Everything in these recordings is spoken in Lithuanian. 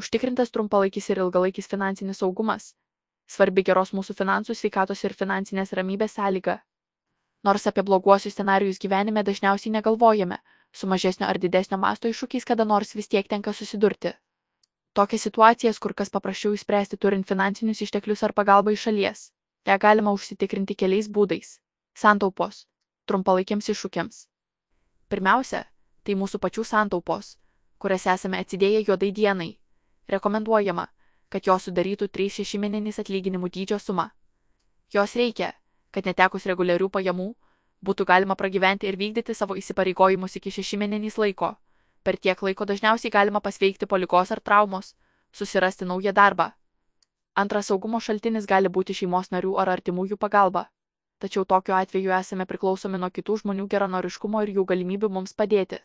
užtikrintas trumpalaikis ir ilgalaikis finansinis saugumas, svarbi geros mūsų finansų, sveikatos ir finansinės ramybės sąlyga. Nors apie bloguosius scenarius gyvenime dažniausiai negalvojame, su mažesnio ar didesnio masto iššūkiais kada nors vis tiek tenka susidurti. Tokias situacijas kur kas paprasčiau įspręsti turint finansinius išteklius ar pagalbą iš šalies. Ja galima užsitikrinti keliais būdais - santaupos, trumpalaikiams iššūkiams. Pirmiausia, tai mūsų pačių santaupos, kurias esame atsidėję juodai dienai. Rekomenduojama, kad jos sudarytų 3-6 mėnesinis atlyginimų dydžio sumą. Jos reikia, kad netekus reguliarių pajamų, būtų galima pragyventi ir vykdyti savo įsipareigojimus iki 6 mėnesinis laiko. Per tiek laiko dažniausiai galima pasveikti po lygos ar traumos, susirasti naują darbą. Antras saugumo šaltinis gali būti šeimos narių ar artimųjų pagalba. Tačiau tokiu atveju esame priklausomi nuo kitų žmonių geranoriškumo ir jų galimybių mums padėti.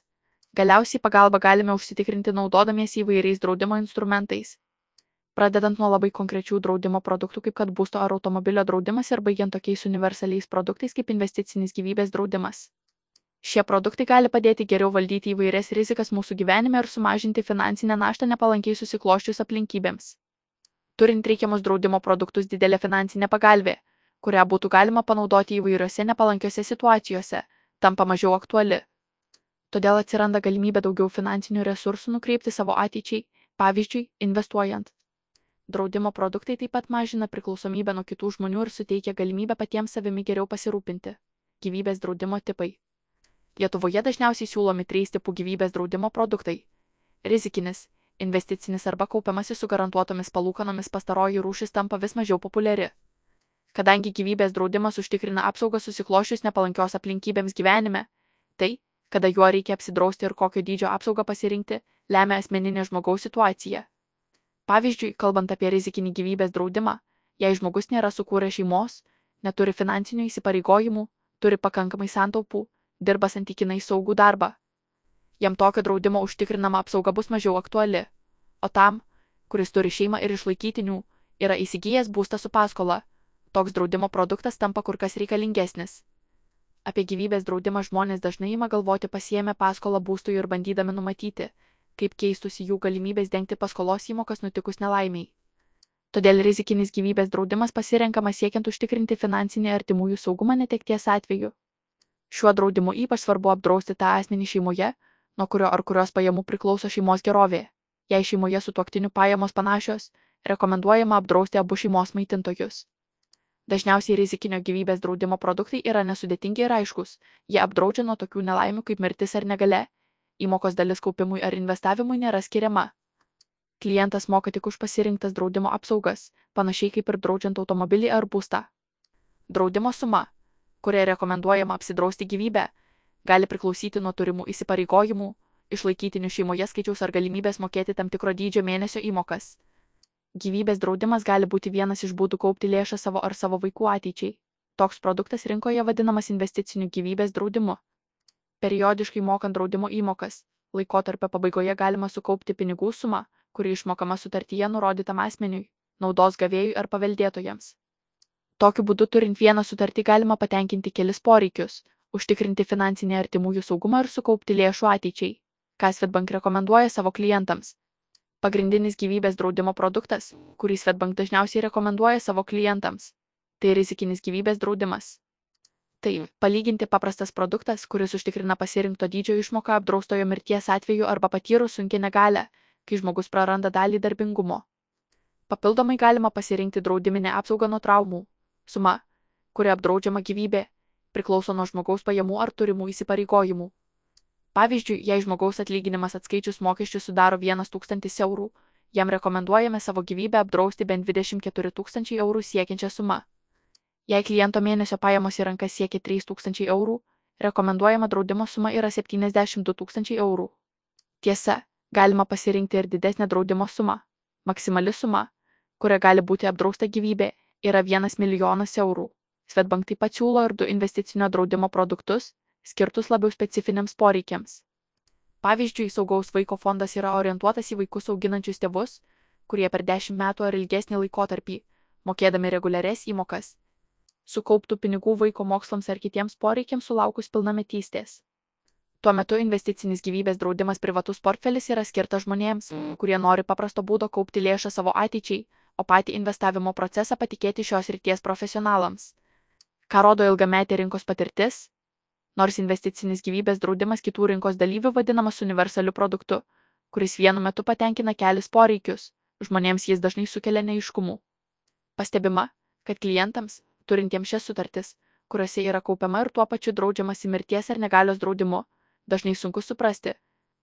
Galiausiai pagalbą galime užsitikrinti naudodamiesi įvairiais draudimo instrumentais, pradedant nuo labai konkrečių draudimo produktų kaip kad būsto ar automobilio draudimas ir baigiant tokiais universaliais produktais kaip investicinis gyvybės draudimas. Šie produktai gali padėti geriau valdyti įvairias rizikas mūsų gyvenime ir sumažinti finansinę naštą nepalankiai susikloščius aplinkybėms. Turint reikiamus draudimo produktus didelė finansinė pagalbė, kurią būtų galima panaudoti įvairiose nepalankiose situacijose, tampa mažiau aktuali. Todėl atsiranda galimybė daugiau finansinių resursų nukreipti savo ateičiai, pavyzdžiui, investuojant. Draudimo produktai taip pat mažina priklausomybę nuo kitų žmonių ir suteikia galimybę patiems savimi geriau pasirūpinti. Gyvybės draudimo tipai. Lietuvoje dažniausiai siūlomi trys tipų gyvybės draudimo produktai. Rizikinis, investicinis arba kaupiamasis su garantuotomis palūkanomis pastaroji rūšis tampa vis mažiau populiari. Kadangi gyvybės draudimas užtikrina apsaugą susiklošius nepalankios aplinkybėms gyvenime, tai, kada juo reikia apsidrausti ir kokio dydžio apsaugą pasirinkti, lemia asmeninė žmogaus situacija. Pavyzdžiui, kalbant apie rizikinį gyvybės draudimą, jei žmogus nėra sukūręs šeimos, neturi finansinių įsipareigojimų, turi pakankamai santaupų, dirba santykinai saugų darbą. Jam tokio draudimo užtikrinama apsauga bus mažiau aktuali, o tam, kuris turi šeimą ir išlaikytinių, yra įsigijęs būstą su paskola, toks draudimo produktas tampa kur kas reikalingesnis. Apie gyvybės draudimą žmonės dažnai ima galvoti pasiemę paskolą būstui ir bandydami numatyti, kaip keistusi jų galimybės dengti paskolos įmokas nutikus nelaimiai. Todėl rizikinis gyvybės draudimas pasirenkamas siekiant užtikrinti finansinį artimųjų saugumą netekties atveju. Šiuo draudimu ypač svarbu apdrausti tą asmenį šeimoje, nuo kurio ar kurios pajamų priklauso šeimos gerovė. Jei šeimoje su tuoktiniu pajamos panašios, rekomenduojama apdrausti abu šeimos maitintojus. Dažniausiai rizikinio gyvybės draudimo produktai yra nesudėtingi ir aiškus, jie apdraudžia nuo tokių nelaimių kaip mirtis ar negale, įmokos dalis kaupimui ar investavimui nėra skiriama. Klientas moka tik už pasirinktas draudimo apsaugas, panašiai kaip ir draudžiant automobilį ar būstą. Draudimo suma, kuria rekomenduojama apsidrausti gyvybę, gali priklausyti nuo turimų įsipareigojimų, išlaikytinių šeimoje skaičiaus ar galimybės mokėti tam tikro dydžio mėnesio įmokas. Gyvybės draudimas gali būti vienas iš būdų kaupti lėšą savo ar savo vaikų ateičiai. Toks produktas rinkoje vadinamas investiciniu gyvybės draudimu periodiškai mokant draudimo įmokas laikotarpio pabaigoje galima sukaupti pinigų sumą kuri išmokama sutartyje nurodytam asmeniui naudos gavėjui ar paveldėtojams tokiu būdu turint vieną sutartį galima patenkinti kelis poreikius užtikrinti finansinį artimųjų saugumą ir sukaupti lėšų ateičiai ką Svetbank rekomenduoja savo klientams. Pagrindinis gyvybės draudimo produktas, kurį Svetbank dažniausiai rekomenduoja savo klientams, tai rizikinis gyvybės draudimas. Tai palyginti paprastas produktas, kuris užtikrina pasirinkto dydžio išmoką apdraustojo mirties atveju arba patyrus sunkia negalę, kai žmogus praranda dalį darbingumo. Papildomai galima pasirinkti draudiminę apsaugą nuo traumų. Suma, kuri apdraudžiama gyvybė, priklauso nuo žmogaus pajamų ar turimų įsipareigojimų. Pavyzdžiui, jei žmogaus atlyginimas atskaičius mokesčius sudaro 1000 eurų, jam rekomenduojame savo gyvybę apdrausti bent 24 tūkstančiai eurų siekiančią sumą. Jei kliento mėnesio pajamos į rankas siekia 3000 eurų, rekomenduojama draudimo suma yra 72 tūkstančiai eurų. Tiesa, galima pasirinkti ir didesnę draudimo sumą. Maksimali suma, kuria gali būti apdrausta gyvybė, yra 1 milijonas eurų. Svetbank taip pat siūlo ir du investicinio draudimo produktus, skirtus labiau specifiniams poreikiams. Pavyzdžiui, saugaus vaiko fondas yra orientuotas į vaikus auginančius tėvus, kurie per 10 metų ar ilgesnį laikotarpį, mokėdami reguliarias įmokas, sukauptų pinigų vaiko mokslams ar kitiems poreikiams sulaukus pilnametystės. Tuo metu investicinis gyvybės draudimas privatus portfelis yra skirtas žmonėms, kurie nori paprasto būdo kaupti lėšą savo ateičiai, o patį investavimo procesą patikėti šios ryties profesionalams. Ką rodo ilgametė rinkos patirtis? Nors investicinis gyvybės draudimas kitų rinkos dalyvių vadinamas universaliu produktu, kuris vienu metu patenkina kelis poreikius, žmonėms jis dažnai sukelia neiškumų. Pastebima, kad klientams, turintiems šias sutartis, kuriuose yra kaupiama ir tuo pačiu draudžiamasi mirties ar negalios draudimu, dažnai sunku suprasti,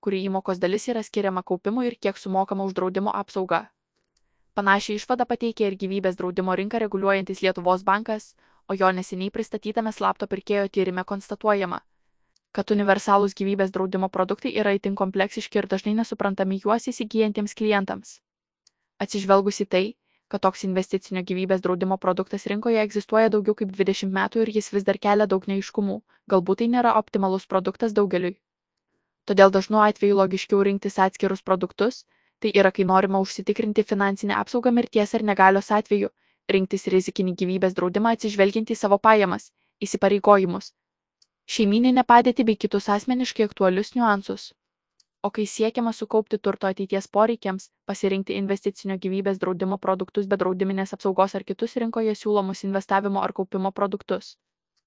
kuri įmokos dalis yra skiriama kaupimui ir kiek sumokama už draudimo apsaugą. Panašią išvadą pateikė ir gyvybės draudimo rinką reguliuojantis Lietuvos bankas, o jo neseniai pristatytame slapto pirkėjo tyrime konstatuojama, kad universalūs gyvybės draudimo produktai yra itin kompleksiški ir dažnai nesuprantami juos įsigijantiems klientams. Atsižvelgusi tai, kad toks investicinio gyvybės draudimo produktas rinkoje egzistuoja daugiau kaip 20 metų ir jis vis dar kelia daug neiškumų, galbūt tai nėra optimalus produktas daugeliui. Todėl dažnu atveju logiškiau rinktis atskirus produktus, tai yra kai norima užsitikrinti finansinę apsaugą mirties ar negalios atveju, rinktis rizikinį gyvybės draudimą atsižvelgiant į savo pajamas, įsipareigojimus, šeimininę padėtį bei kitus asmeniškai aktualius niuansus. O kai siekiama sukaupti turto ateities poreikiams pasirinkti investicinio gyvybės draudimo produktus be draudiminės apsaugos ar kitus rinkoje siūlomus investavimo ar kaupimo produktus